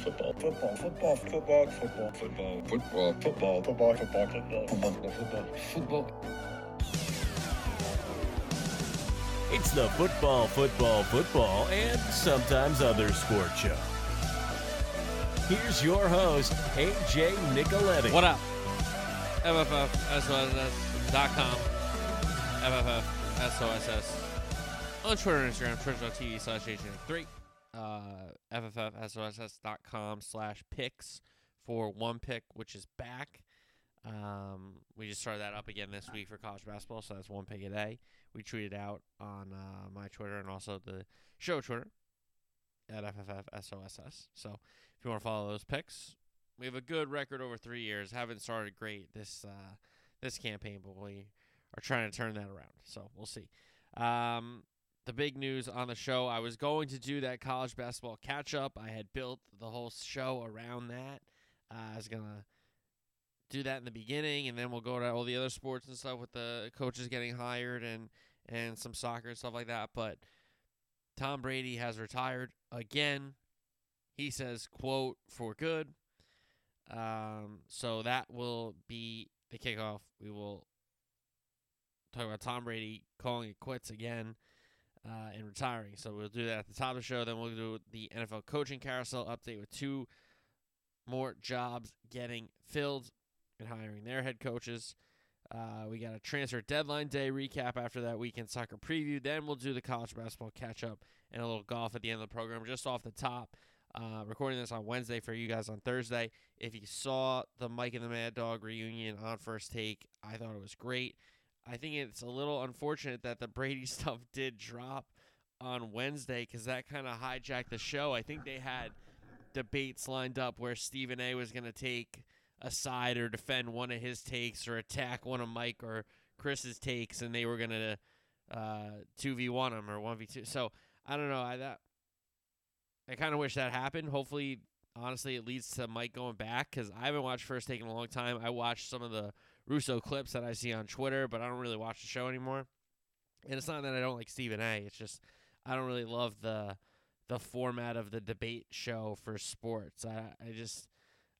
Football. Football. Football. Football. Football. Football. Football. Football. Football. Football. Football. Football. Football. Football. It's the football, football, football, and sometimes other sport show. Here's your host, AJ Nicoletti. What up? FFFSOSS.com. FFFSOSS. On Twitter and Instagram, twitch.tv slash AJ3. FFFSOSS.com slash picks for one pick, which is back. Um, we just started that up again this week for college basketball, so that's one pick a day. We tweeted out on uh, my Twitter and also the show Twitter at FFFSOSS. So if you want to follow those picks, we have a good record over three years. Haven't started great this uh, this campaign, but we are trying to turn that around. So we'll see. Um, the big news on the show: I was going to do that college basketball catch up. I had built the whole show around that. Uh, I was gonna do that in the beginning, and then we'll go to all the other sports and stuff with the coaches getting hired and and some soccer and stuff like that. But Tom Brady has retired again. He says, "quote for good." Um, so that will be the kickoff. We will talk about Tom Brady calling it quits again uh, and retiring. So we'll do that at the top of the show. Then we'll do the NFL coaching carousel update with two more jobs getting filled and hiring their head coaches. Uh, we got a transfer deadline day recap after that weekend soccer preview. Then we'll do the college basketball catch up and a little golf at the end of the program. Just off the top, uh, recording this on Wednesday for you guys on Thursday. If you saw the Mike and the Mad Dog reunion on First Take, I thought it was great. I think it's a little unfortunate that the Brady stuff did drop on Wednesday because that kind of hijacked the show. I think they had debates lined up where Stephen A was going to take a side or defend one of his takes or attack one of Mike or Chris's takes, and they were going to uh, two v one him or one v two. So I don't know. I that I kind of wish that happened. Hopefully, honestly, it leads to Mike going back because I haven't watched First Take in a long time. I watched some of the Russo clips that I see on Twitter, but I don't really watch the show anymore. And it's not that I don't like Stephen A. It's just I don't really love the the format of the debate show for sports. I I just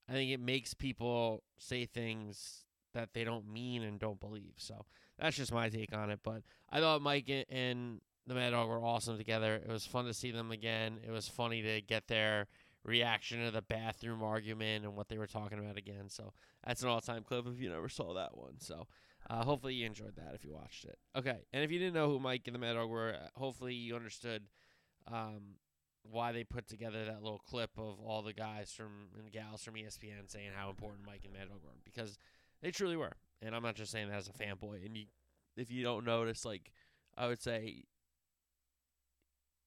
I think it makes people say things that they don't mean and don't believe. So that's just my take on it. But I thought Mike and the Mad Dog were awesome together. It was fun to see them again. It was funny to get their reaction to the bathroom argument and what they were talking about again. So that's an all time clip if you never saw that one. So uh, hopefully you enjoyed that if you watched it. Okay. And if you didn't know who Mike and the Mad Dog were, hopefully you understood um, why they put together that little clip of all the guys from and gals from ESPN saying how important Mike and Mad Dog were because they truly were. And I'm not just saying that as a fanboy. And you, if you don't notice, like I would say,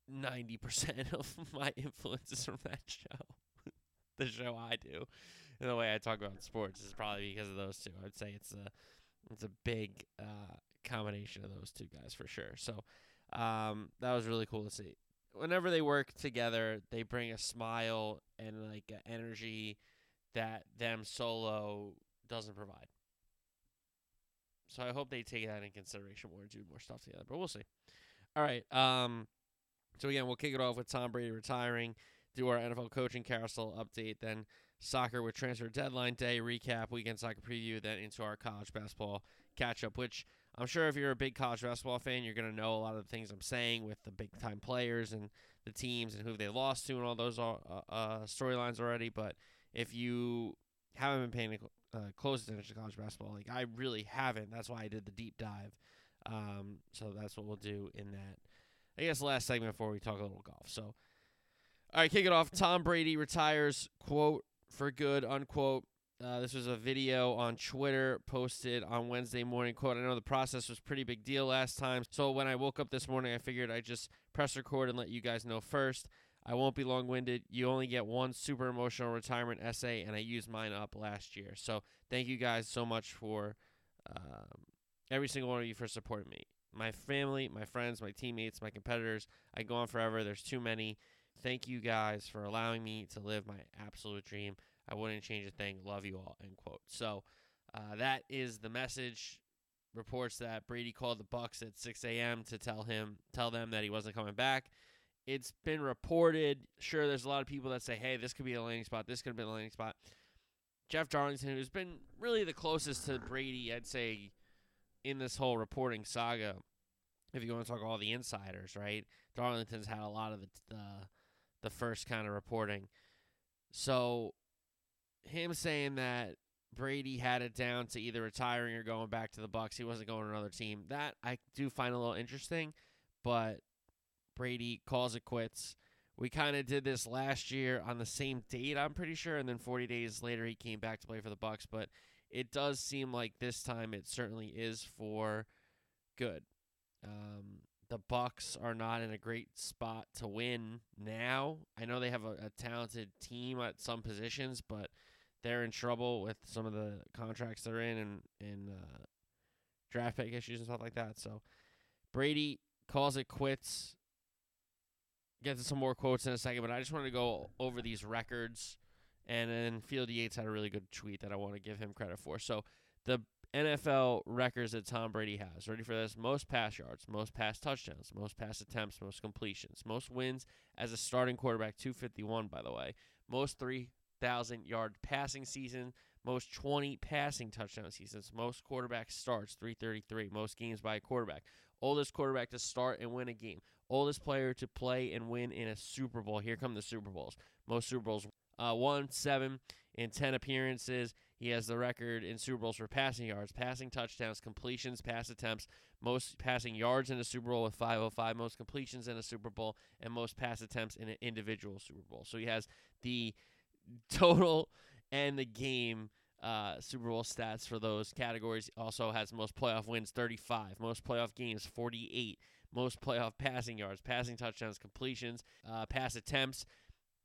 ninety percent of my influences from that show, the show I do, and the way I talk about sports is probably because of those two. I'd say it's a it's a big uh, combination of those two guys for sure. So um, that was really cool to see whenever they work together, they bring a smile and like an energy that them solo doesn't provide. So I hope they take that in consideration more and do more stuff together. But we'll see. All right. Um. So again, we'll kick it off with Tom Brady retiring. Do our NFL coaching carousel update. Then soccer with transfer deadline day recap, weekend soccer preview. Then into our college basketball catch up, which I'm sure if you're a big college basketball fan, you're going to know a lot of the things I'm saying with the big time players and the teams and who they lost to and all those uh, uh, storylines already. But if you haven't been paying uh, close attention to college basketball, like I really haven't, that's why I did the deep dive. Um, so that's what we'll do in that. I guess last segment before we talk a little golf. So, all right, kick it off. Tom Brady retires, quote, for good, unquote. Uh, this was a video on Twitter posted on Wednesday morning. Quote, I know the process was pretty big deal last time. So when I woke up this morning, I figured I'd just press record and let you guys know first. I won't be long winded. You only get one super emotional retirement essay, and I used mine up last year. So thank you guys so much for um, every single one of you for supporting me. My family, my friends, my teammates, my competitors. I go on forever. There's too many. Thank you guys for allowing me to live my absolute dream. I wouldn't change a thing. Love you all. End quote. So uh, that is the message. Reports that Brady called the Bucs at 6 a.m. to tell him, tell them that he wasn't coming back, it's been reported. Sure, there's a lot of people that say, "Hey, this could be a landing spot. This could be a landing spot." Jeff Darlington, who's been really the closest to Brady, I'd say, in this whole reporting saga. If you want to talk all the insiders, right? Darlington's had a lot of the the, the first kind of reporting. So, him saying that Brady had it down to either retiring or going back to the Bucs, he wasn't going to another team. That I do find a little interesting, but Brady calls it quits. We kind of did this last year on the same date, I'm pretty sure, and then 40 days later he came back to play for the Bucs, but it does seem like this time it certainly is for good. Um, the Bucs are not in a great spot to win now. I know they have a, a talented team at some positions, but they're in trouble with some of the contracts they're in and and uh, draft pick issues and stuff like that. So Brady calls it quits get to some more quotes in a second, but I just wanted to go over these records. And then Field Yates had a really good tweet that I want to give him credit for. So the NFL records that Tom Brady has. Ready for this? Most pass yards, most pass touchdowns, most pass attempts, most completions, most wins as a starting quarterback, 251, by the way. Most 3,000 yard passing season, most 20 passing touchdown seasons, most quarterback starts, 333, most games by a quarterback. Oldest quarterback to start and win a game oldest player to play and win in a Super Bowl. Here come the Super Bowls. Most Super Bowls. Uh, one, seven, in 10 appearances. He has the record in Super Bowls for passing yards, passing touchdowns, completions, pass attempts, most passing yards in a Super Bowl with 505, most completions in a Super Bowl, and most pass attempts in an individual Super Bowl. So he has the total and the game uh, Super Bowl stats for those categories. Also has most playoff wins, 35, most playoff games, 48, most playoff passing yards, passing touchdowns, completions, uh, pass attempts.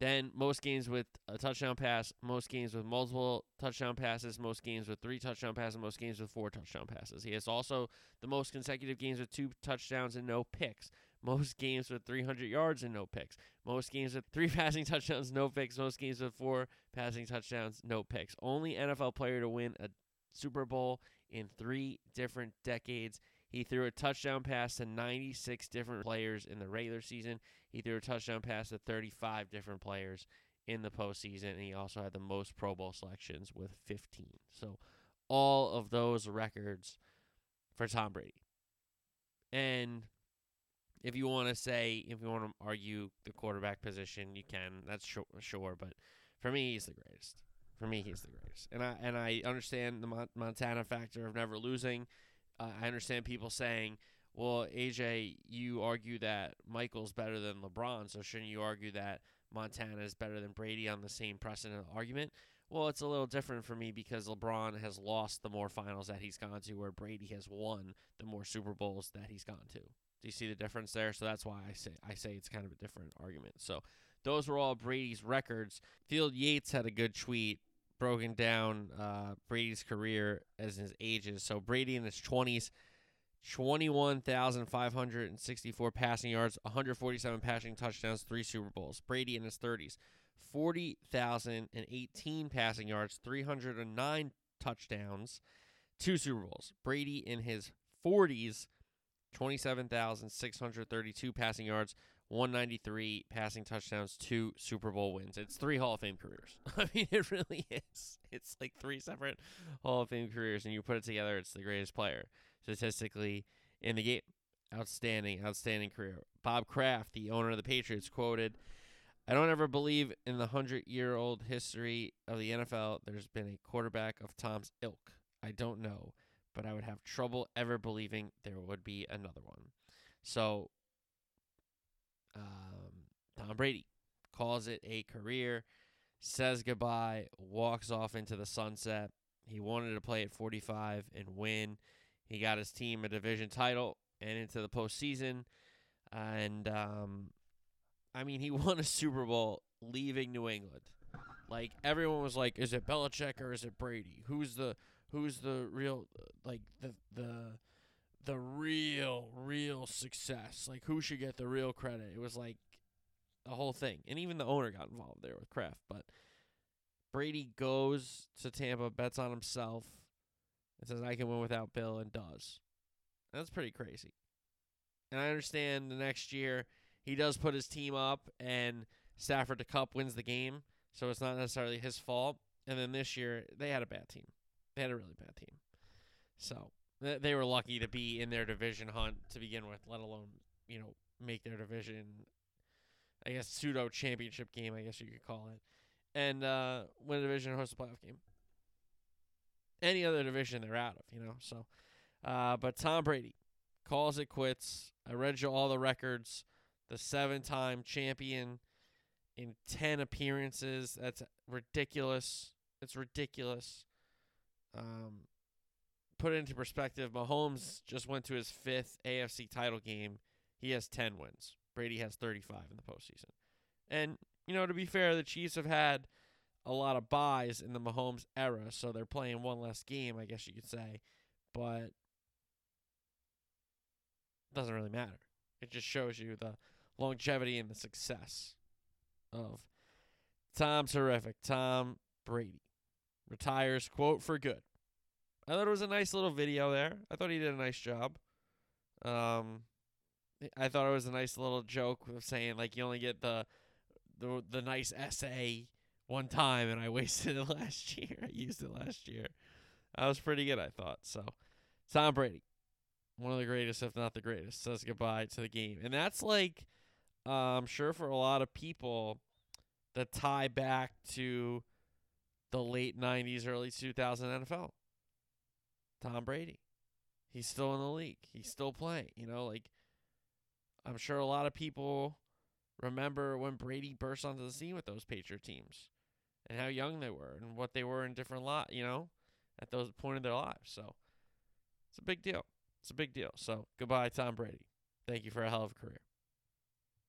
Then most games with a touchdown pass, most games with multiple touchdown passes, most games with three touchdown passes, most games with four touchdown passes. He has also the most consecutive games with two touchdowns and no picks. Most games with 300 yards and no picks. Most games with three passing touchdowns, no picks. Most games with four passing touchdowns, no picks. Only NFL player to win a Super Bowl in three different decades. He threw a touchdown pass to 96 different players in the regular season. He threw a touchdown pass to 35 different players in the postseason, and he also had the most Pro Bowl selections with 15. So, all of those records for Tom Brady. And if you want to say, if you want to argue the quarterback position, you can. That's sure, sure, but for me, he's the greatest. For me, he's the greatest. And I and I understand the Montana factor of never losing uh, I understand people saying, well, AJ, you argue that Michael's better than LeBron, so shouldn't you argue that Montana is better than Brady on the same precedent argument? Well, it's a little different for me because LeBron has lost the more finals that he's gone to, where Brady has won the more Super Bowls that he's gone to. Do you see the difference there? So that's why I say I say it's kind of a different argument. So those were all Brady's records. Field Yates had a good tweet broken down uh, Brady's career as his ages. So Brady in his 20s, 21,564 passing yards, 147 passing touchdowns, three Super Bowls. Brady in his 30s, 40,018 passing yards, 309 touchdowns, two Super Bowls. Brady in his 40s, 27,632 passing yards, 193 passing touchdowns, two Super Bowl wins. It's three Hall of Fame careers. I mean, it really is. It's like three separate Hall of Fame careers, and you put it together, it's the greatest player statistically in the game. Outstanding, outstanding career. Bob Kraft, the owner of the Patriots, quoted, I don't ever believe in the 100 year old history of the NFL there's been a quarterback of Tom's ilk. I don't know, but I would have trouble ever believing there would be another one. So um, Tom Brady calls it a career, says goodbye, walks off into the sunset. He wanted to play at 45 and win. He got his team a division title and into the postseason. And, um, I mean, he won a Super Bowl leaving New England. Like everyone was like, "Is it Belichick or is it Brady? Who's the who's the real like the the the real, real success. Like who should get the real credit? It was like the whole thing. And even the owner got involved there with Kraft. But Brady goes to Tampa, bets on himself, and says, I can win without Bill, and does. That's pretty crazy. And I understand the next year he does put his team up, and Stafford to Kupp wins the game, so it's not necessarily his fault. And then this year they had a bad team. They had a really bad team, so th- they were lucky to be in their division hunt to begin with, let alone you know make their division. I guess pseudo championship game, I guess you could call it, and uh, win a division host a playoff game. Any other division they're out of, you know. So, uh, but Tom Brady calls it quits. I read you all the records. The seven-time champion in ten appearances. That's ridiculous. It's ridiculous. Um, put it into perspective, Mahomes just went to his fifth AFC title game. He has 10 wins. Brady has 35 in the postseason. And, you know, to be fair, the Chiefs have had a lot of buys in the Mahomes era, so they're playing one less game, I guess you could say. But it doesn't really matter. It just shows you the longevity and the success of Tom Terrific, Tom Brady. Retires, quote, for good. I thought it was a nice little video there. I thought he did a nice job. Um, I thought it was a nice little joke of saying like you only get the the the nice essay one time, and I wasted it last year. I used it last year. That was pretty good, I thought. So, Tom Brady, one of the greatest, if not the greatest, says goodbye to the game, and that's like, uh, I'm sure for a lot of people, the tie back to the late '90s, early 2000 NFL. Tom Brady. He's still in the league. He's still playing. You know, like I'm sure a lot of people remember when Brady burst onto the scene with those Patriot teams and how young they were and what they were in different lot, you know, at those point in their lives. So it's a big deal. It's a big deal. So goodbye, Tom Brady. Thank you for a hell of a career.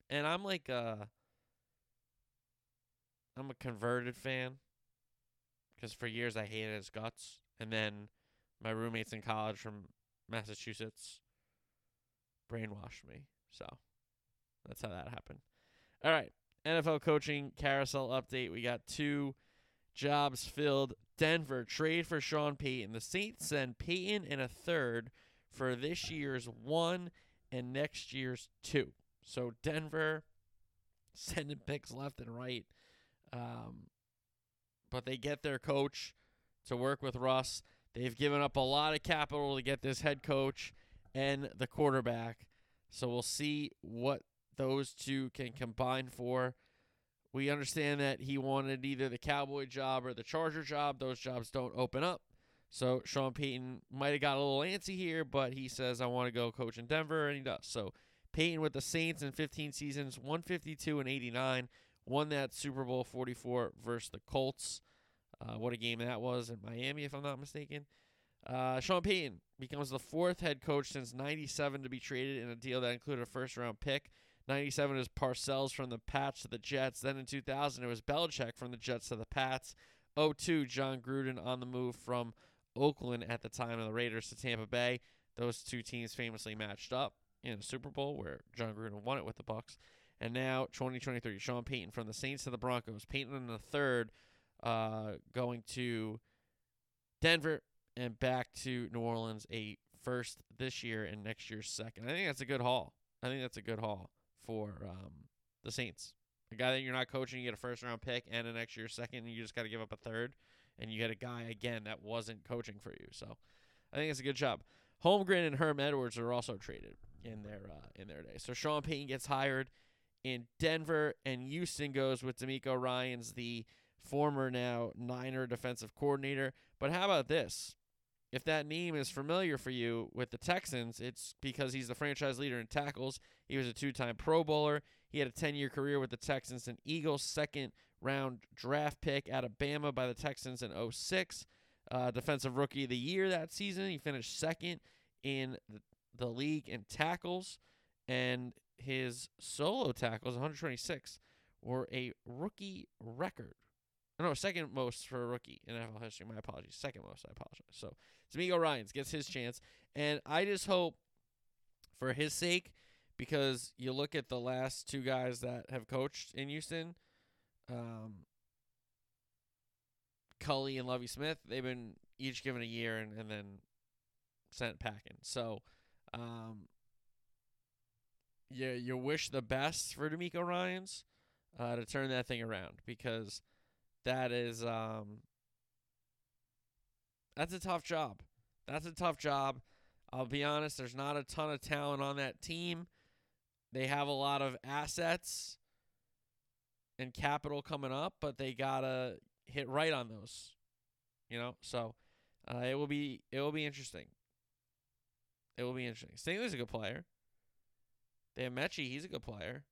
And I'm like uh I'm a converted fan because for years I hated his guts, and then my roommates in college from Massachusetts brainwashed me. So that's how that happened. All right. NFL coaching carousel update. We got two jobs filled. Denver trade for Sean Payton. The Saints send Payton and a third for this year's one and next year's two. So Denver sending picks left and right. Um, but they get their coach to work with Russ. They've given up a lot of capital to get this head coach and the quarterback. So we'll see what those two can combine for. We understand that he wanted either the Cowboy job or the Charger job. Those jobs don't open up. So Sean Payton might have got a little antsy here, but he says, I want to go coach in Denver, and he does. So Payton with the Saints in 15 seasons, 152 and 89, won that Super Bowl 44 versus the Colts. Uh, what a game that was in Miami, if I'm not mistaken. Uh, Sean Payton becomes the fourth head coach since 97 to be traded in a deal that included a first round pick. 97 is Parcells from the Pats to the Jets. Then in 2000, it was Belichick from the Jets to the Pats. 02, Jon Gruden on the move from Oakland at the time of the Raiders to Tampa Bay. Those two teams famously matched up in a Super Bowl where Jon Gruden won it with the Bucs. And now 2023, Sean Payton from the Saints to the Broncos. Payton in the third, uh, going to Denver and back to New Orleans, a first this year and next year's second. I think that's a good haul. I think that's a good haul for um, the Saints. A guy that you're not coaching, you get a first round pick and a next year's second, and you just got to give up a third, and you get a guy again that wasn't coaching for you. So I think it's a good job. Holmgren and Herm Edwards are also traded in their uh, in their day. So Sean Payton gets hired in Denver, and Houston goes with DeMeco Ryans, the former now Niner defensive coordinator. But how about this? If that name is familiar for you with the Texans, it's because he's the franchise leader in tackles. He was a two time Pro Bowler. He had a 10 year career with the Texans and Eagles, second round draft pick out of Bama by the Texans in 06. Uh, defensive rookie of the year that season. He finished second in the league in tackles, and his solo tackles, 126, were a rookie record. No, second most for a rookie in NFL history. My apologies. Second most. I apologize. So DeMeco Ryans gets his chance, and I just hope for his sake, because you look at the last two guys that have coached in Houston, um, Culley and Lovie Smith, they've been each given a year and, and then sent packing. So, um, you you wish the best for DeMeco Ryans uh, to turn that thing around because that is um that's a tough job. That's a tough job. I'll be honest, there's not a ton of talent on that team. They have a lot of assets and capital coming up, but they gotta hit right on those. You know, so uh, it will be it will be interesting. It will be interesting. Stingley's a good player. They have Metchie, he's a good player.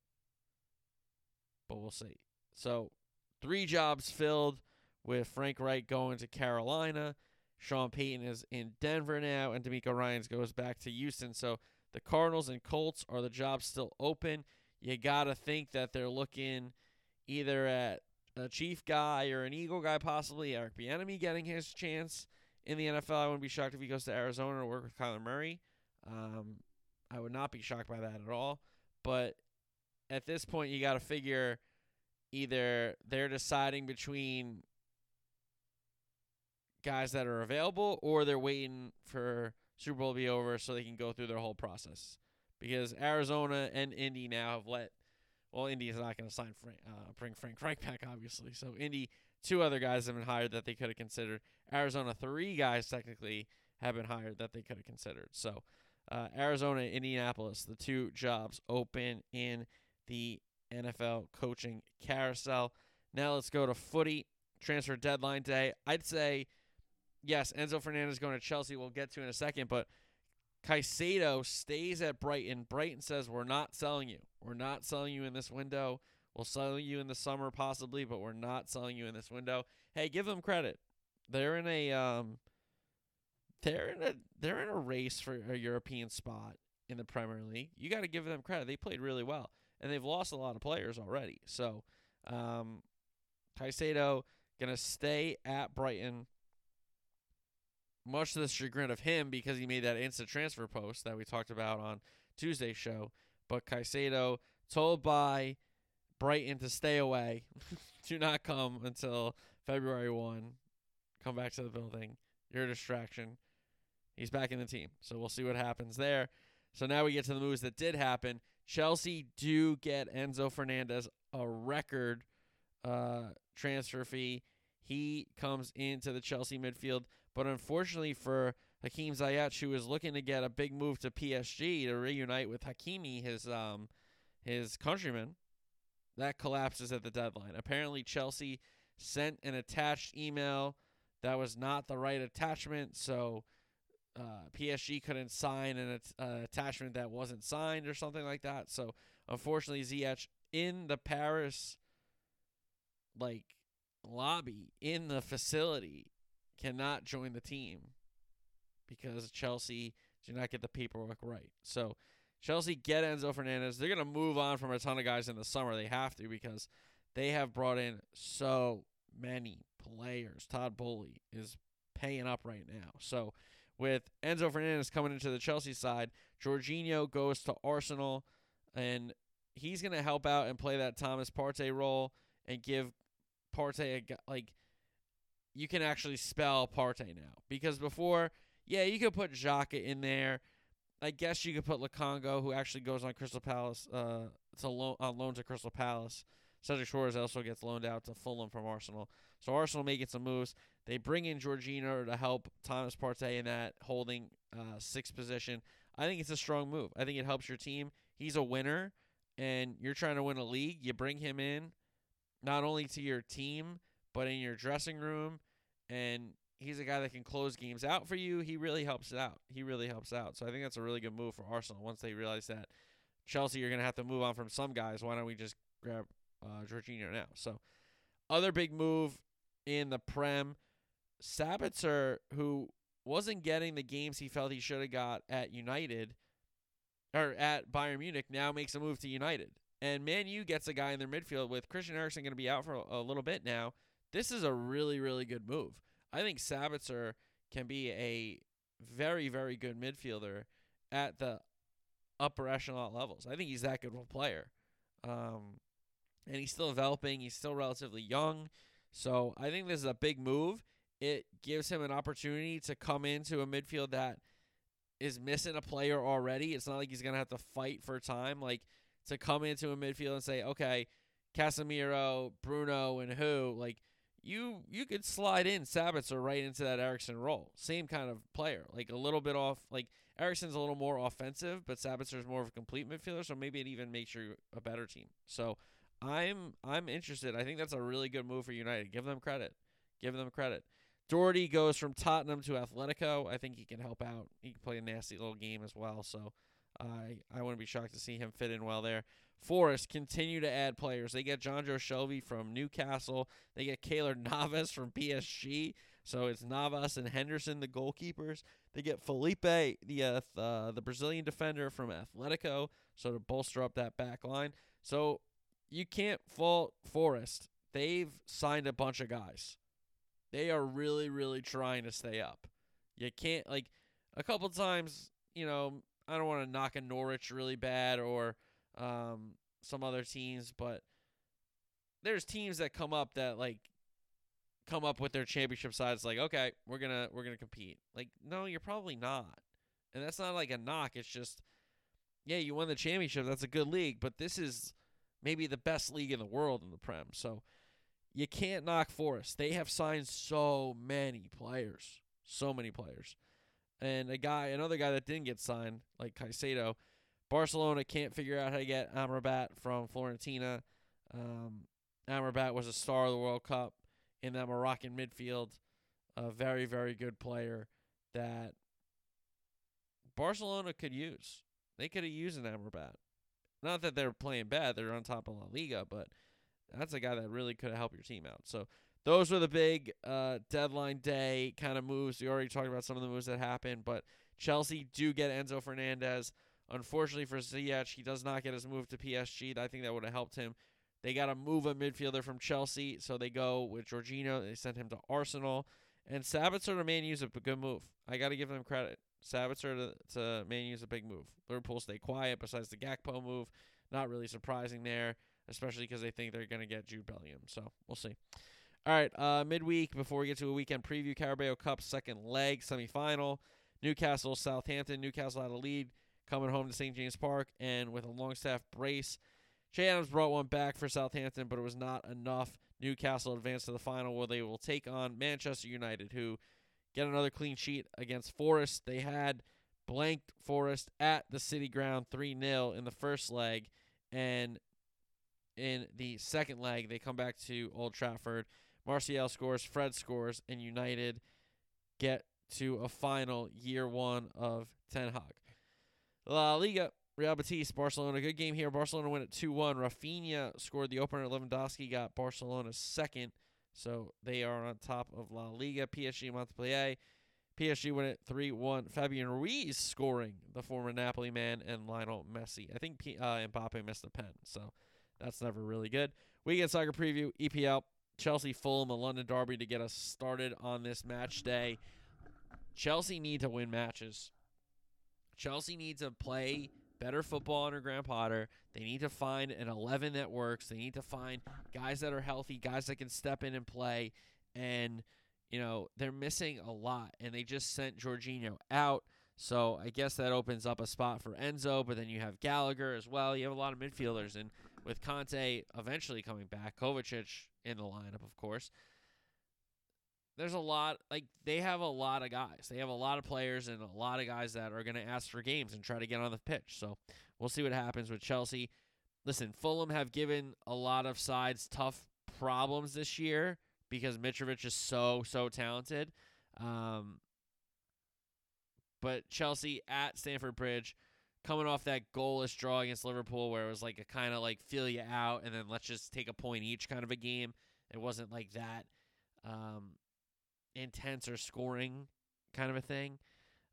But we'll see. So three jobs filled with Frank Reich going to Carolina. Sean Payton is in Denver now, and DeMeco Ryans goes back to Houston. So the Cardinals and Colts are the jobs still open. You gotta think that they're looking either at a Chief guy or an Eagle guy, possibly Eric Bieniemy getting his chance in the NFL. I wouldn't be shocked if he goes to Arizona to work with Kyler Murray. Um, I would not be shocked by that at all. But at this point, you got to figure either they're deciding between guys that are available or they're waiting for Super Bowl to be over so they can go through their whole process. Because Arizona and Indy now have let, well, Indy is not going to sign Frank, uh, bring Frank Reich back, obviously. So Indy, two other guys have been hired that they could have considered. Arizona, three guys technically have been hired that they could have considered. So uh, Arizona, Indianapolis, the two jobs open in the NFL coaching carousel. Now let's go to footy transfer deadline day. I'd say yes, Enzo Fernandez going to Chelsea. We'll get to in a second, but Caicedo stays at Brighton. Brighton says we're not selling you. We're not selling you in this window. We'll sell you in the summer possibly, but we're not selling you in this window. Hey, give them credit. They're in a um they're in a they're in a race for a European spot in the Premier League. You got to give them credit. They played really well, and they've lost a lot of players already. So, um, Caicedo gonna stay at Brighton, much to the chagrin of him because he made that instant transfer post that we talked about on Tuesday's show. But Caicedo told by Brighton to stay away, do not come until February one. Come back to the building. You're a distraction. He's back in the team. So we'll see what happens there. So now we get to the moves that did happen. Chelsea do get Enzo Fernandez a record uh, transfer fee. He comes into the Chelsea midfield, but unfortunately for Hakim Ziyech, who was looking to get a big move to PSG to reunite with Hakimi, his um, his countryman, that collapses at the deadline. Apparently, Chelsea sent an attached email that was not the right attachment, so uh, PSG couldn't sign an uh, attachment that wasn't signed or something like that. So unfortunately, Ziyech in the Paris like lobby in the facility cannot join the team because Chelsea did not get the paperwork right. So Chelsea get Enzo Fernandez. They're gonna move on from a ton of guys in the summer. They have to because they have brought in so many players. Todd Boehly is paying up right now. So with Enzo Fernandez coming into the Chelsea side, Jorginho goes to Arsenal, and he's going to help out and play that Thomas Partey role and give Partey a like. You can actually spell Partey now because before, yeah, you could put Xhaka in there. I guess you could put Lokonga, who actually goes on Crystal Palace. Uh, a loan on loan to Crystal Palace. Cedric Soares also gets loaned out to Fulham from Arsenal. So Arsenal making some moves. They bring in Jorginho to help Thomas Partey in that holding uh, sixth position. I think it's a strong move. I think it helps your team. He's a winner, and you're trying to win a league. You bring him in, not only to your team, but in your dressing room, and he's a guy that can close games out for you. He really helps it out. He really helps out. So I think that's a really good move for Arsenal once they realize that Chelsea, you're going to have to move on from some guys. Why don't we just grab uh, Jorginho now? So other big move in the Prem Sabitzer, who wasn't getting the games he felt he should have got at United or at Bayern Munich, now makes a move to United. And Man U gets a guy in their midfield with Christian Eriksen going to be out for a, little bit now. This is a really, really good move. I think Sabitzer can be a very, very good midfielder at the upper echelon levels. I think he's that good of a player. Um, and he's still developing. He's still relatively young. So I think this is a big move it gives him an opportunity to come into a midfield that is missing a player already. It's not like he's gonna have to fight for time. Like to come into a midfield and say, okay, Casemiro, Bruno, and who like you you could slide in Sabitzer right into that Eriksen role. Same kind of player, like a little bit off. Like Eriksen's a little more offensive, but Sabitzer's more of a complete midfielder. So maybe it even makes you a better team. So I'm I'm interested. I think that's a really good move for United. Give them credit. Give them credit. Doherty goes from Tottenham to Atletico. I think he can help out. He can play a nasty little game as well. So I I wouldn't be shocked to see him fit in well there. Forest continue to add players. They get Jonjo Shelvey from Newcastle. They get Keylor Navas from PSG. So it's Navas and Henderson, the goalkeepers. They get Felipe, the uh, uh, the Brazilian defender from Atletico, so to bolster up that back line. So you can't fault Forest. They've signed a bunch of guys. They are really, really trying to stay up. You can't like a couple times. You know, I don't want to knock a Norwich really bad or um, some other teams, but there's teams that come up that like come up with their championship sides like, okay, we're gonna we're gonna compete. Like, no, you're probably not. And that's not like a knock. It's just, yeah, you won the championship. That's a good league, but this is maybe the best league in the world in the Prem. So you can't knock Forest. They have signed so many players, so many players. And a guy, another guy that didn't get signed, like Caicedo, Barcelona can't figure out how to get Amrabat from Fiorentina. Um, Amrabat was a star of the World Cup in that Moroccan midfield. A very, very good player that Barcelona could use. They could have used an Amrabat. Not that they're playing bad; they're on top of La Liga, but that's a guy that really could helped your team out. So those were the big uh, deadline day kind of moves. We already talked about some of the moves that happened, but Chelsea do get Enzo Fernandez. Unfortunately for Ziyech, he does not get his move to PSG. I think that would have helped him. They got to move a midfielder from Chelsea, so they go with Jorginho. They sent him to Arsenal. And Sabitzer to Man U's a good move. I got to give them credit. Sabitzer to, to Man U's a big move. Liverpool stay quiet besides the Gakpo move. Not really surprising there, especially because they think they're going to get Jude Bellingham. So we'll see. All right, uh, midweek before we get to a weekend preview, Carabao Cup second leg semifinal. Newcastle Southampton. Newcastle had a lead coming home to St. James Park, and with a Longstaff brace, Che Adams brought one back for Southampton, but it was not enough. Newcastle advanced to the final where they will take on Manchester United, who get another clean sheet against Forest. They had blanked Forest at the City Ground 3 0 in the first leg, and in the second leg, they come back to Old Trafford. Martial scores, Fred scores, and United get to a final year one of Ten Hag. La Liga, Real Betis, Barcelona. Good game here. Barcelona win at 2 1. Raphinha scored the opener. Lewandowski got Barcelona second. So they are on top of La Liga. PSG Montpellier. PSG win it 3 1. Fabian Ruiz scoring the former Napoli man and Lionel Messi. I think P- uh, Mbappe missed a pen. So that's never really good. Weekend soccer preview EPL. Chelsea Fulham, a London derby to get us started on this match day. Chelsea need to win matches. Chelsea needs to play better football under Graham Potter. They need to find an 11 that works. They need to find guys that are healthy, guys that can step in and play. And, you know, they're missing a lot. And they just sent Jorginho out. So I guess that opens up a spot for Enzo. But then you have Gallagher as well. You have a lot of midfielders. And with Kante eventually coming back, Kovacic in the lineup, of course there's a lot like they have a lot of guys. They have a lot of players and a lot of guys that are going to ask for games and try to get on the pitch. So we'll see what happens with Chelsea. Listen, Fulham have given a lot of sides tough problems this year because Mitrovic is so so talented. Um, but Chelsea at Stamford Bridge, coming off that goalless draw against Liverpool, where it was like a kind of like feel you out and then let's just take a point each kind of a game. It wasn't like that. Um, intense or scoring kind of a thing.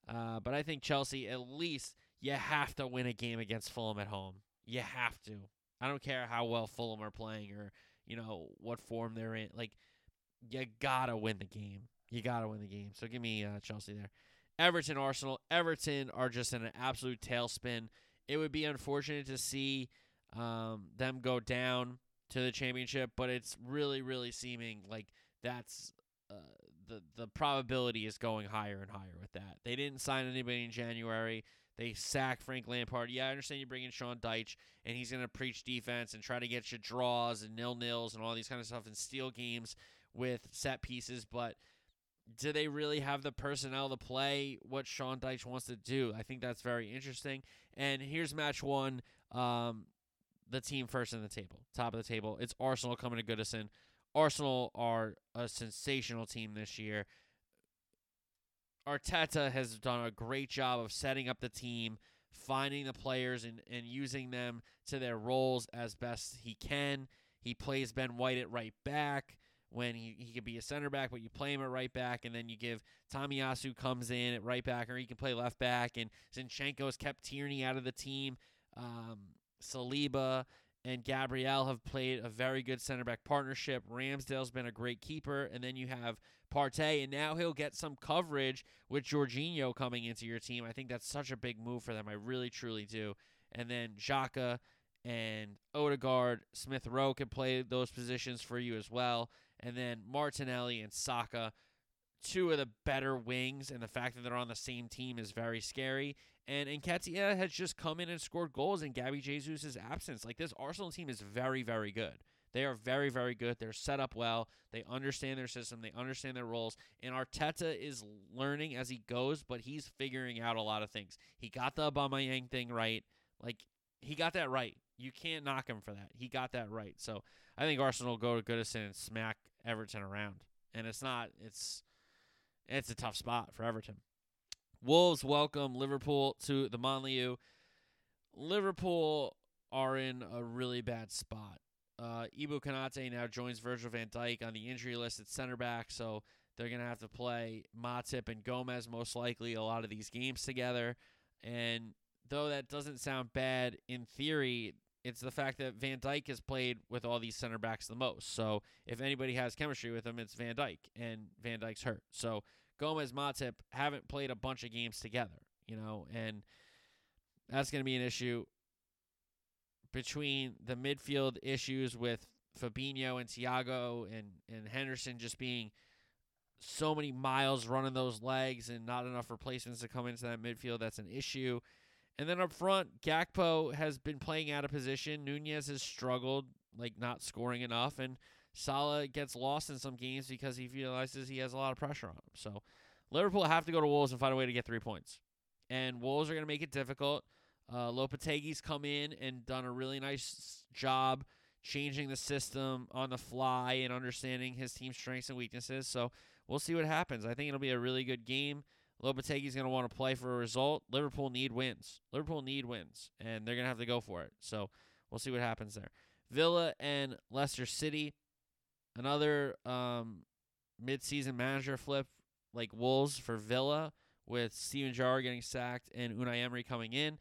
Uh, but I think Chelsea, at least, you have to win a game against Fulham at home. You have to. I don't care how well Fulham are playing or, you know, what form they're in. Like, you got to win the game. You got to win the game. So give me uh, Chelsea there. Everton, Arsenal. Everton are just in an absolute tailspin. It would be unfortunate to see um, them go down to the championship, but it's really, really seeming like that's uh, the the probability is going higher and higher with that. They didn't sign anybody in January. They sacked Frank Lampard. Yeah, I understand you bring in Sean Dyche and he's going to preach defense and try to get you draws and nil nils and all these kind of stuff and steal games with set pieces, but do they really have the personnel to play what Sean Dyche wants to do? I think that's very interesting. And here's match one. Um, the team first in the table, top of the table. It's Arsenal coming to Goodison. Arsenal are a sensational team this year. Arteta has done a great job of setting up the team, finding the players and, and using them to their roles as best he can. He plays Ben White at right back when he, he could be a center back, but you play him at right back, and then you give Tomiyasu comes in at right back, or he can play left back, and Zinchenko's kept Tierney out of the team. Um, Saliba and Gabriel have played a very good center back partnership. Ramsdale's been a great keeper, and then you have Partey, and now he'll get some coverage with Jorginho coming into your team. I think that's such a big move for them. I really, truly do. And then Xhaka and Odegaard, Smith Rowe can play those positions for you as well. And then Martinelli and Saka, two of the better wings, and the fact that they're on the same team is very scary. And Nketiah has just come in and scored goals in Gabby Jesus' absence. Like this Arsenal team is very, very good. They are very, very good. They're set up well. They understand their system. They understand their roles. And Arteta is learning as he goes, but he's figuring out a lot of things. He got the Aubameyang thing right. Like he got that right. You can't knock him for that. He got that right. So I think Arsenal go to Goodison and smack Everton around. And it's not. It's it's a tough spot for Everton. Wolves welcome Liverpool to the Molineux. Liverpool are in a really bad spot. Uh, Ibou Konate now joins Virgil van Dijk on the injury list at center back, so they're going to have to play Matip and Gomez most likely a lot of these games together. And though that doesn't sound bad in theory, it's the fact that Van Dijk has played with all these center backs the most. So if anybody has chemistry with him, it's Van Dijk, and Van Dijk's hurt. So Gomez, Matip haven't played a bunch of games together, you know, and that's going to be an issue between the midfield issues with Fabinho and Thiago and, and Henderson just being so many miles running those legs and not enough replacements to come into that midfield. That's an issue. And then up front, Gakpo has been playing out of position. Nunez has struggled, like not scoring enough, and Salah gets lost in some games because he realizes he has a lot of pressure on him. So Liverpool have to go to Wolves and find a way to get three points. And Wolves are going to make it difficult. Uh, Lopetegui's come in and done a really nice job changing the system on the fly and understanding his team's strengths and weaknesses. So we'll see what happens. I think it'll be a really good game. Lopetegui's going to want to play for a result. Liverpool need wins. Liverpool need wins, and they're going to have to go for it. So we'll see what happens there. Villa and Leicester City, another um, mid-season manager flip like Wolves for Villa with Steven Gerrard getting sacked and Unai Emery coming in.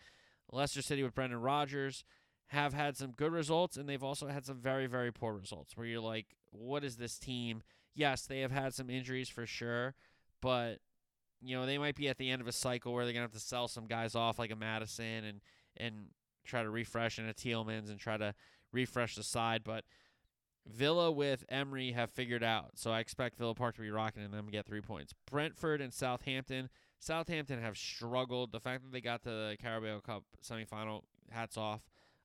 Leicester City with Brendan Rodgers have had some good results, and they've also had some very, very poor results where you're like, what is this team? Yes, they have had some injuries for sure, but you know, they might be at the end of a cycle where they're gonna have to sell some guys off like a Maddison and and try to refresh and a Tielemans and try to refresh the side. But Villa with Emery have figured out. So I expect Villa Park to be rocking and them get three points. Brentford and Southampton. Southampton have struggled. The fact that they got to the Carabao Cup semifinal, hats off.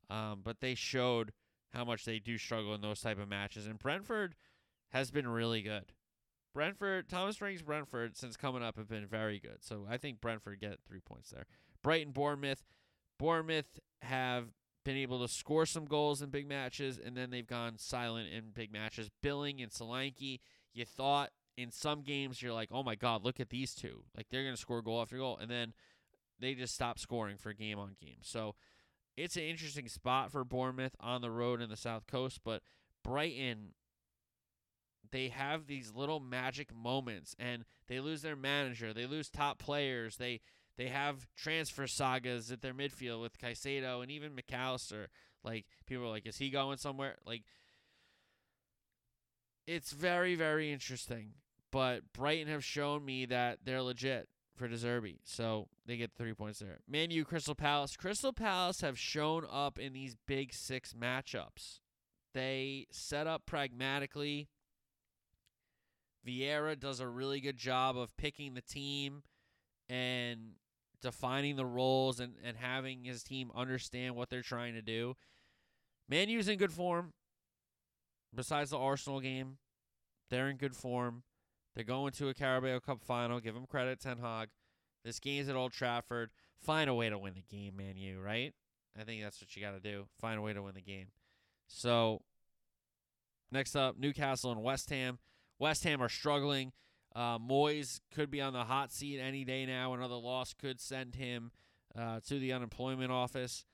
Um, but they showed how much they do struggle in those type of matches. And Brentford has been really good. Brentford, Thomas Frank's Brentford, since coming up, have been very good. So I think Brentford get three points there. Brighton, Bournemouth. Bournemouth have been able to score some goals in big matches, and then they've gone silent in big matches. Billing and Solanke, you thought in some games you're like, oh my god, look at these two, like they're gonna score goal after goal, and then they just stop scoring for game on game. So it's an interesting spot for Bournemouth on the road in the South Coast, but Brighton they have these little magic moments and they lose their manager, they lose top players, they they have transfer sagas at their midfield with Caicedo and even Mac Allister. Like people are like, is he going somewhere? Like it's very, very interesting. But Brighton have shown me that they're legit for De Zerbi. So they get three points there. Man U, Crystal Palace. Crystal Palace have shown up in these big six matchups. They set up pragmatically Vieira does a really good job of picking the team and defining the roles and, and having his team understand what they're trying to do. Man U's in good form. Besides the Arsenal game, they're in good form. They're going to a Carabao Cup final. Give them credit, Ten Hag. This game's at Old Trafford. Find a way to win the game, Man right? I think that's what you got to do. Find a way to win the game. So, next up, Newcastle and West Ham. West Ham are struggling. Uh, Moyes could be on the hot seat any day now. Another loss could send him uh, to the unemployment office.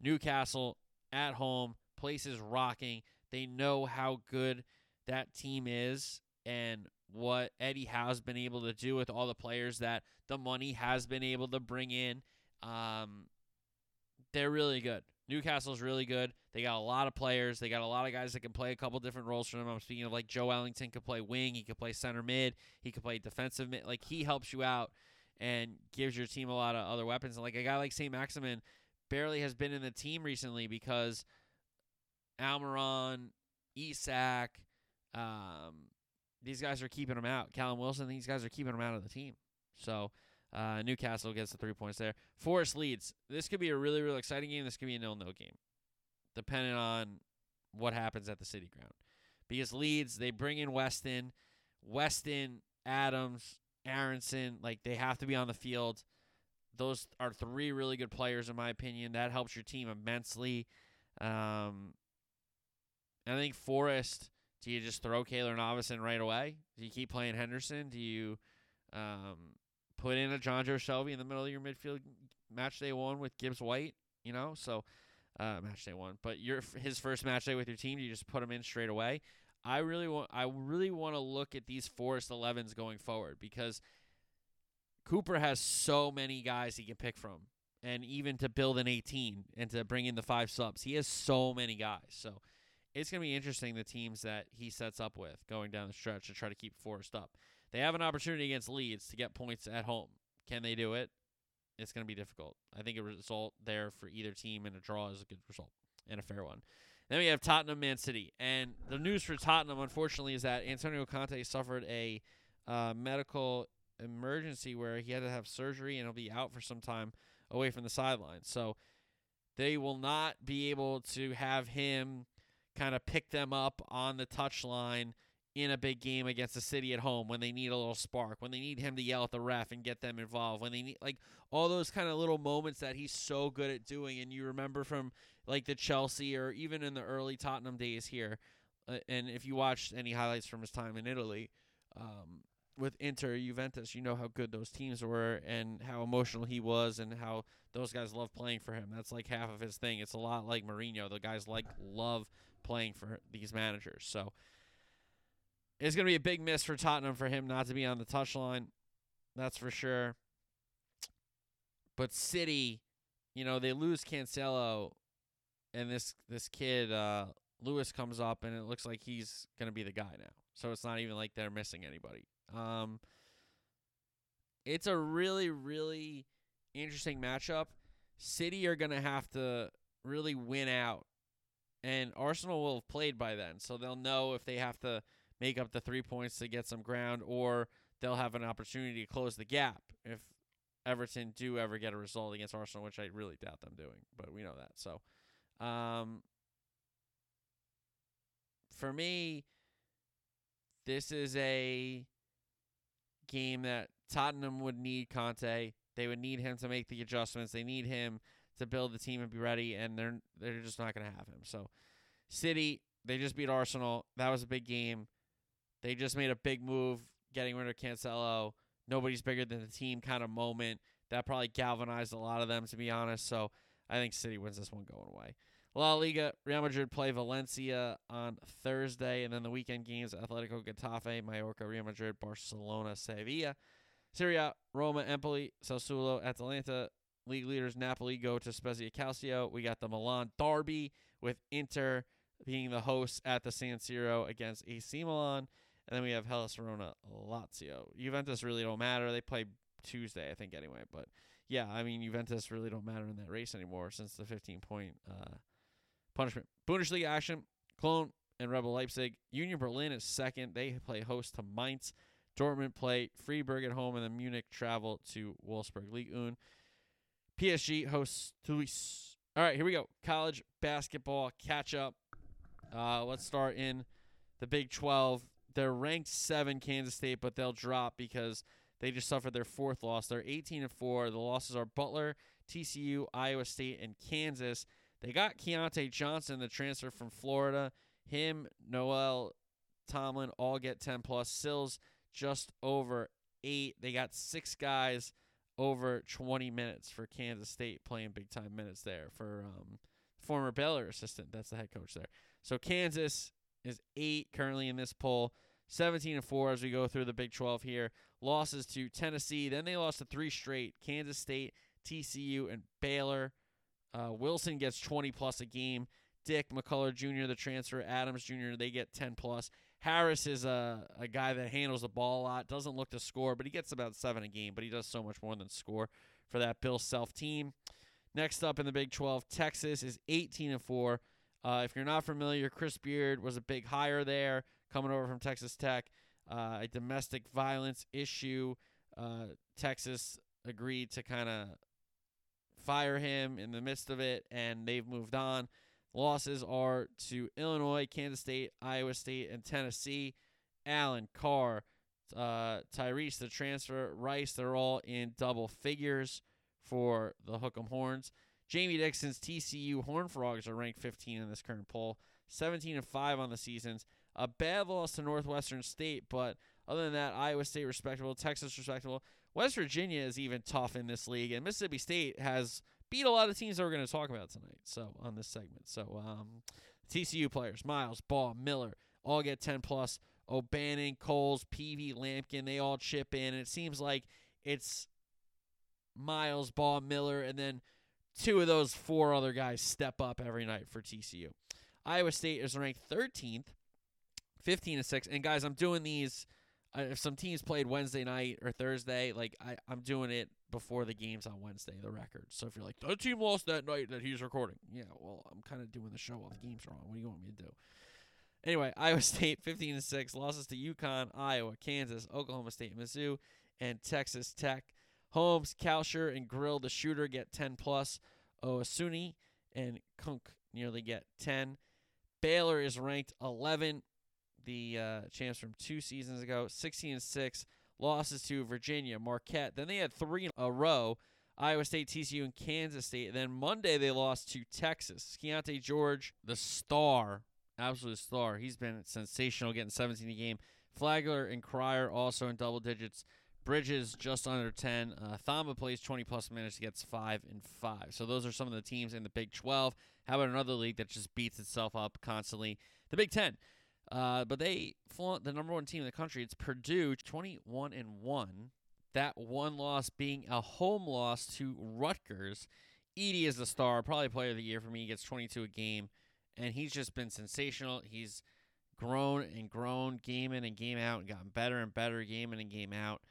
Newcastle at home, place is rocking. They know how good that team is and what Eddie Howe's been able to do with all the players that the money has been able to bring in. Um, they're really good. Newcastle's really good. They got a lot of players. They got a lot of guys that can play a couple different roles for them. I'm speaking of like Joelinton could play wing, he could play center mid, he could play defensive mid. Like he helps you out and gives your team a lot of other weapons. And like a guy like St. Maximin barely has been in the team recently because Almiron, Isak, um, these guys are keeping him out. Callum Wilson, these guys are keeping him out of the team. So uh, Newcastle gets the three points there. Forest leads. This could be a really, really exciting game. This could be a nil-nil game, depending on what happens at the City Ground. Because Leeds, they bring in Weston, Weston, Adams, Aaronson, like they have to be on the field. Those are three really good players, in my opinion. That helps your team immensely. Um, I think Forest. Do you just throw Keylor Navas in right away? Do you keep playing Henderson? Do you um, put in a Jonjo Shelvey in the middle of your midfield match day one with Gibbs White? You know, so uh, match day one. But your his first match day with your team, you just put him in straight away? I really want I really want to look at these Forest 11s going forward because Cooper has so many guys he can pick from. And even to build an 18 and to bring in the five subs, he has so many guys. So it's going to be interesting the teams that he sets up with going down the stretch to try to keep Forest up. They have an opportunity against Leeds to get points at home. Can they do it? It's going to be difficult. I think a result there for either team and a draw is a good result and a fair one. Then we have Tottenham Man City. And the news for Tottenham, unfortunately, is that Antonio Conte suffered a uh, medical emergency where he had to have surgery and he'll be out for some time away from the sidelines. So they will not be able to have him kind of pick them up on the touchline in a big game against the city at home when they need a little spark, when they need him to yell at the ref and get them involved, when they need like all those kind of little moments that he's so good at doing. And you remember from like the Chelsea or even in the early Tottenham days here. Uh, and if you watched any highlights from his time in Italy, um, with Inter, Juventus, you know how good those teams were and how emotional he was and how those guys love playing for him. That's like half of his thing. It's a lot like Mourinho. The guys like love playing for these managers. So it's going to be a big miss for Tottenham for him not to be on the touchline. That's for sure. But City, you know, they lose Cancelo and this this kid uh Lewis comes up and it looks like he's going to be the guy now. So it's not even like they're missing anybody. Um, it's a really, really interesting matchup. City are going to have to really win out, and Arsenal will have played by then, so they'll know if they have to make up the three points to get some ground, or they'll have an opportunity to close the gap if Everton do ever get a result against Arsenal, which I really doubt them doing, but we know that. So, um, for me, this is a game that Tottenham would need Conte. They would need him to make the adjustments. They need him to build the team and be ready, and they're they're just not going to have him. So, City they just beat Arsenal. That was a big game. They just made a big move, getting rid of Cancelo. Nobody's bigger than the team kind of moment. That probably galvanized a lot of them, to be honest. So I think City wins this one going away. La Liga, Real Madrid play Valencia on Thursday, and then the weekend games: Atletico Getafe, Mallorca, Real Madrid, Barcelona, Sevilla, Serie A, Roma, Empoli, Sassuolo, Atalanta. League leaders Napoli go to Spezia Calcio. We got the Milan derby with Inter being the hosts at the San Siro against AC Milan, and then we have Hellas Verona, Lazio. Juventus really don't matter. They play Tuesday, I think, anyway. But yeah, I mean Juventus really don't matter in that race anymore since the 15 point. Uh, punishment. Bundesliga action. Cologne and Rebel Leipzig. Union Berlin is second. They play host to Mainz. Dortmund play Freiburg at home, and then Munich travel to Wolfsburg. League Un. PSG hosts Toulouse. All right, here we go. College basketball catch up. Uh, let's start in the Big 12. They're ranked seven, Kansas State, but they'll drop because they just suffered their fourth loss. They're 18 and four. The losses are Butler, TCU, Iowa State, and Kansas. They got Keyontae Johnson, the transfer from Florida. Him, Nowell, Tomlin all get 10 plus. Sills just over eight. They got six guys over 20 minutes for Kansas State playing big time minutes there for um, former Baylor assistant. That's the head coach there. So Kansas is eight currently in this poll. 17 and 4 as we go through the Big 12 here. Losses to Tennessee. Then they lost to three straight Kansas State, TCU, and Baylor. Uh, Wilson gets 20 plus a game. Dick McCullar Jr., the transfer, Adams Jr., they get 10 plus. Harris is a, a guy that handles the ball a lot, doesn't look to score, but he gets about seven a game, but he does so much more than score for that Bill Self team. Next up in the Big 12, Texas is 18 and 4. Uh, if you're not familiar, Chris Beard was a big hire there, coming over from Texas Tech. Uh, a domestic violence issue. Uh, Texas agreed to kind of fire him in the midst of it, and they've moved on. Losses are to Illinois, Kansas State, Iowa State, and Tennessee. Allen, Carr, uh, Tyrese, the transfer, Rice, they're all in double figures for the Hook'em Horns. Jamie Dixon's TCU Horn Frogs are ranked 15 in this current poll, 17 and 5 on the seasons. A bad loss to Northwestern State, but other than that, Iowa State respectable, Texas respectable. West Virginia is even tough in this league, and Mississippi State has beat a lot of teams that we're going to talk about tonight. So on this segment, so um, TCU players: Miles, Baugh, Miller, all get 10 plus. O'Bannon, Coles, Peavy, Lampkin, they all chip in, and it seems like it's Miles, Baugh, Miller, and then two of those four other guys step up every night for TCU. Iowa State is ranked 13th, 15 and 6. And guys, I'm doing these uh, if some teams played Wednesday night or Thursday, like I, I'm doing it before the games on Wednesday, the record. So if you're like, the team lost that night that he's recording. Yeah, well, I'm kind of doing the show while the games on. What do you want me to do? Anyway, Iowa State 15 and 6, losses to UConn, Iowa, Kansas, Oklahoma State, Mizzou, and Texas Tech. Holmes, Kalscheur, and Grill, the shooter, get 10 plus. Osunniyi and Kunc nearly get 10. Baylor is ranked 11. The uh, champs from two seasons ago, 16 and 6. Losses to Virginia, Marquette. Then they had three in a row Iowa State, TCU, and Kansas State. And then Monday they lost to Texas. Keyonte George, the star, absolute star. He's been sensational, getting 17 a game. Flagler and Cryer also in double digits. Bridges just under 10. Uh, Thamba plays 20 plus minutes, gets 5 and 5. So those are some of the teams in the Big 12. How about another league that just beats itself up constantly? The Big 10. Uh, but they flaunt the number one team in the country. It's Purdue, 21 and 1. That one loss being a home loss to Rutgers. Edey is the star, probably player of the year for me. He gets 22 a game, and he's just been sensational. He's grown and grown game in and game out and gotten better and better game in and game out.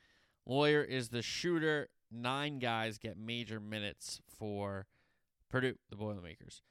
Loyer is the shooter. Nine guys get major minutes for Purdue, the Boilermakers.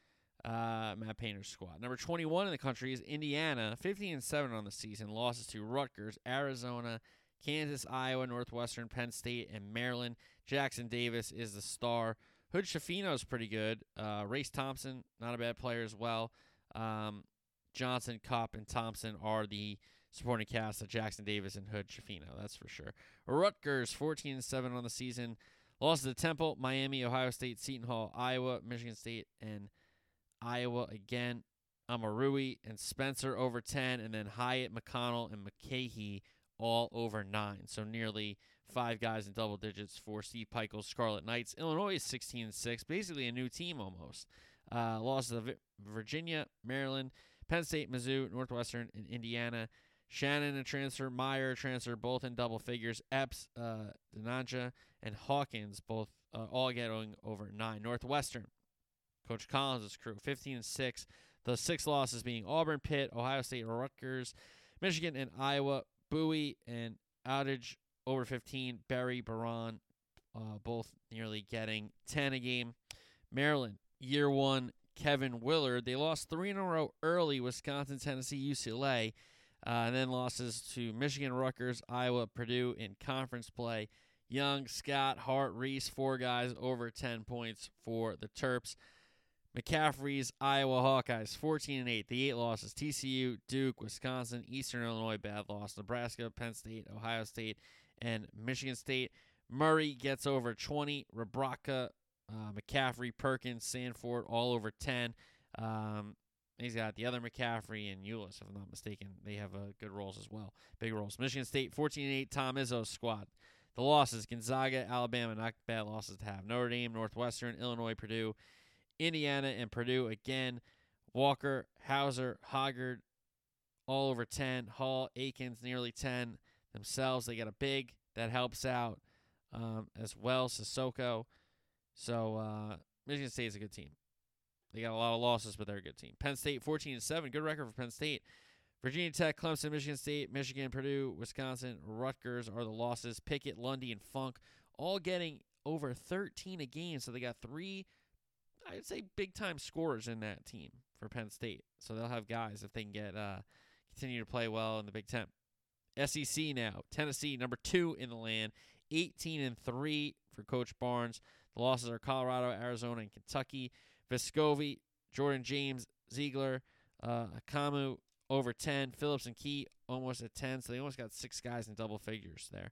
Uh, Matt Painter's squad. Number 21 in the country is Indiana, 15 and 7 on the season. Losses to Rutgers, Arizona, Kansas, Iowa, Northwestern, Penn State, and Maryland. Jackson Davis is the star. Hood Schifino is pretty good. Uh, Race Thompson, not a bad player as well. Um, Johnson, Kopp, and Thompson are the supporting cast of Jackson Davis and Hood Schifino, that's for sure. Rutgers, 14 and 7 on the season. Losses to Temple, Miami, Ohio State, Seton Hall, Iowa, Michigan State, and Iowa again. Omoruyi and Spencer over 10, and then Hyatt, McConnell, and Mulcahy all over 9. So nearly five guys in double digits for Steve Pikiell's Scarlet Knights. Illinois is 16 and 6, basically a new team almost. Uh, losses to Virginia, Maryland, Penn State, Mizzou, Northwestern, and Indiana. Shannon and transfer, Mayer transfer, both in double figures. Epps, uh, Dainja, and Hawkins both uh, all getting over nine. Northwestern, Coach Collins' crew, 15 and six. The six losses being Auburn, Pitt, Ohio State, Rutgers, Michigan, and Iowa. Buie and Audige over 15. Berry, Beran, uh, both nearly getting 10 a game. Maryland, year one, Kevin Willard. They lost three in a row early Wisconsin, Tennessee, UCLA, uh, and then losses to Michigan, Rutgers, Iowa, Purdue in conference play. Young, Scott, Hart, Reese, four guys over 10 points for the Terps. McCaffrey's Iowa Hawkeyes, 14 and 8. The eight losses TCU, Duke, Wisconsin, Eastern Illinois, bad loss. Nebraska, Penn State, Ohio State, and Michigan State. Murray gets over 20. Rebraca, uh, McCaffrey, Perkins, Sandfort, all over 10. Um, he's got the other McCaffrey and Ulis, if I'm not mistaken. They have uh, good roles as well. Big roles. Michigan State, 14 and 8. Tom Izzo's squad. The losses Gonzaga, Alabama, not bad losses to have. Notre Dame, Northwestern, Illinois, Purdue, Indiana, and Purdue again. Walker, Hauser, Hoggard, all over 10. Hall, Akins, nearly 10 themselves. They got a big that helps out um, as well. Sissoko. So uh, Michigan is a good team. They got a lot of losses, but they're a good team. Penn State 14 and 7, good record for Penn State. Virginia Tech, Clemson, Michigan State, Michigan, Purdue, Wisconsin, Rutgers are the losses. Pickett, Lundy, and Funk all getting over 13 a game. So they got three, I'd say, big time scorers in that team for Penn State. So they'll have guys if they can get uh, continue to play well in the Big Ten. SEC now, Tennessee number two in the land, 18 and three for Coach Barnes. The losses are Colorado, Arizona, and Kentucky. Vescovi, Jordan James, Zeigler, uh, over 10. Phillips and Key almost at 10. So they almost got six guys in double figures there.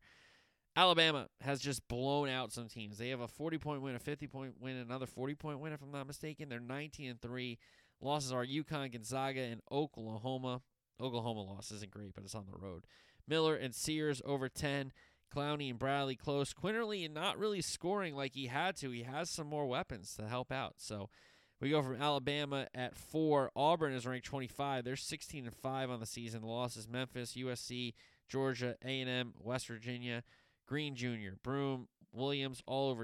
Alabama has just blown out some teams. They have a 40 point win, a 50 point win, another 40 point win, if I'm not mistaken. They're 19 and 3. Losses are UConn, Gonzaga, and Oklahoma. Oklahoma loss isn't great, but it's on the road. Miller and Sears over 10. Clowney and Bradley close. Quinerly not really scoring like he had to. He has some more weapons to help out. So we go from Alabama at four. Auburn is ranked 25. They're 16 and five on the season. The losses Memphis, USC, Georgia, A&M, West Virginia, Green Jr., Broome, Williams, all over